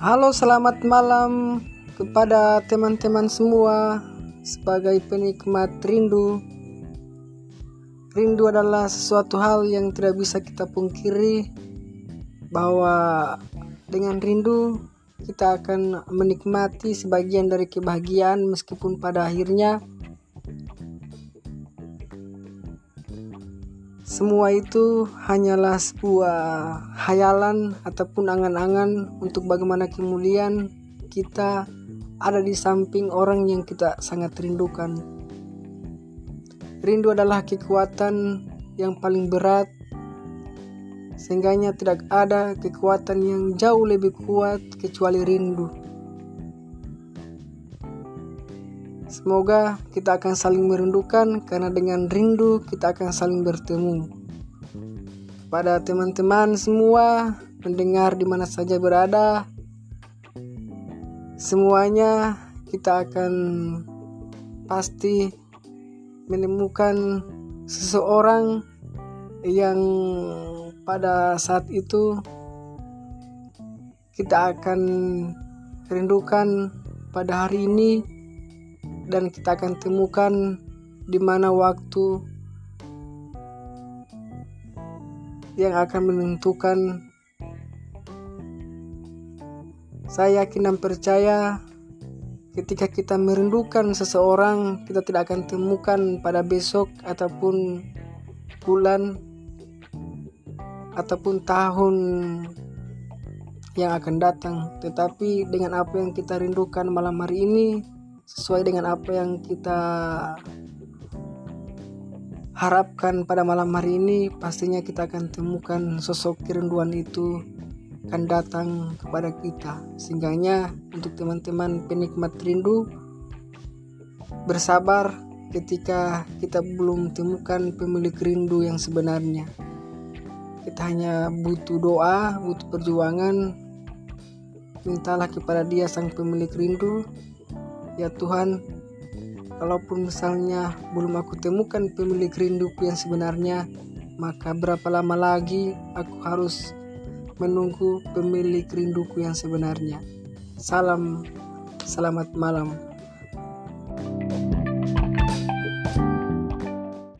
Halo, selamat malam kepada teman-teman semua sebagai penikmat rindu. Rindu adalah sesuatu hal yang tidak bisa kita pungkiri bahwa dengan rindu kita akan menikmati sebagian dari kebahagiaan meskipun pada akhirnya Semua itu hanyalah sebuah hayalan ataupun angan-angan untuk bagaimana kemudian kita ada di samping orang yang kita sangat rindukan. Rindu adalah kekuatan yang paling berat sehingganya tidak ada kekuatan yang jauh lebih kuat kecuali rindu. Semoga kita akan saling merindukan karena dengan rindu kita akan saling bertemu. Pada teman-teman semua mendengar di mana saja berada, semuanya kita akan pasti menemukan seseorang yang pada saat itu kita akan rindukan pada hari ini dan kita akan temukan di mana waktu yang akan menentukan. Saya yakin dan percaya ketika kita merindukan seseorang kita tidak akan temukan pada besok ataupun bulan ataupun tahun yang akan datang. Tetapi dengan apa yang kita rindukan malam hari ini sesuai dengan apa yang kita harapkan pada malam hari ini pastinya kita akan temukan sosok kerinduan itu akan datang kepada kita. Sehingganya untuk teman-teman penikmat rindu bersabar ketika kita belum temukan pemilik rindu yang sebenarnya. Kita hanya butuh doa butuh perjuangan. Mintalah kepada dia sang pemilik rindu Ya Tuhan, kalaupun misalnya belum aku temukan pemilik rinduku yang sebenarnya, maka berapa lama lagi aku harus menunggu pemilik rinduku yang sebenarnya. Salam, selamat malam.